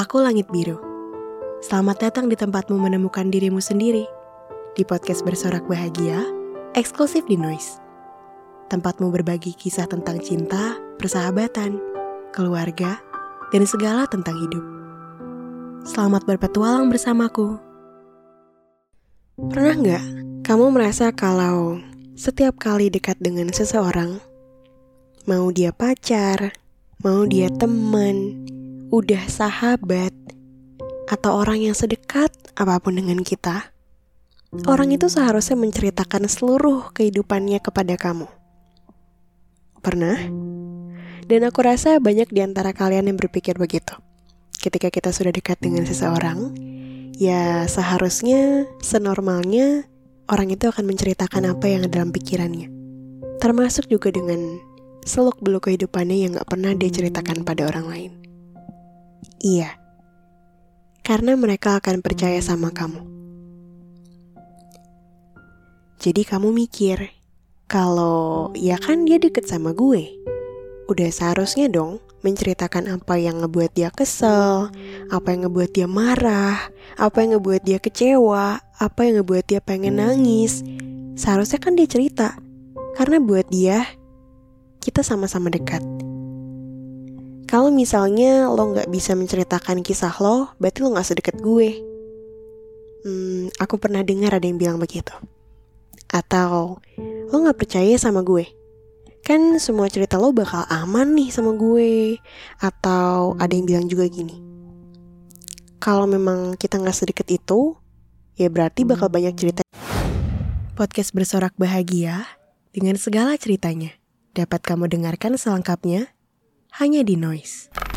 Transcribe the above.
Aku Langit Biru. Selamat datang di tempatmu menemukan dirimu sendiri. Di podcast bersorak bahagia, eksklusif di Noise. Tempatmu berbagi kisah tentang cinta, persahabatan, keluarga, dan segala tentang hidup. Selamat berpetualang bersamaku. Pernah nggak kamu merasa kalau setiap kali dekat dengan seseorang, mau dia pacar, mau dia teman, udah sahabat, atau orang yang sedekat apa pun dengan kita, orang itu seharusnya menceritakan seluruh kehidupannya kepada kamu. Pernah? Dan aku rasa banyak di antara kalian yang berpikir begitu. Ketika kita sudah dekat dengan seseorang, ya seharusnya, senormalnya, orang itu akan menceritakan apa yang ada dalam pikirannya. Termasuk juga dengan seluk-beluk kehidupannya yang gak pernah dia ceritakan pada orang lain. Iya, karena mereka akan percaya sama kamu. Jadi kamu mikir, kalau ya kan dia deket sama gue, udah seharusnya dong menceritakan apa yang ngebuat dia kesel, apa yang ngebuat dia marah, apa yang ngebuat dia kecewa, apa yang ngebuat dia pengen nangis. Seharusnya kan dia cerita, karena buat dia, kita sama-sama dekat. Kalau misalnya lo nggak bisa menceritakan kisah lo, berarti lo nggak sedekat gue. Hmm, aku pernah dengar ada yang bilang begitu. Atau lo nggak percaya sama gue? Kan semua cerita lo bakal aman nih sama gue. Atau ada yang bilang juga gini. Kalau memang kita nggak sedekat itu, ya berarti bakal banyak cerita. Podcast bersorak bahagia dengan segala ceritanya dapat kamu dengarkan selengkapnya hanya di Noise.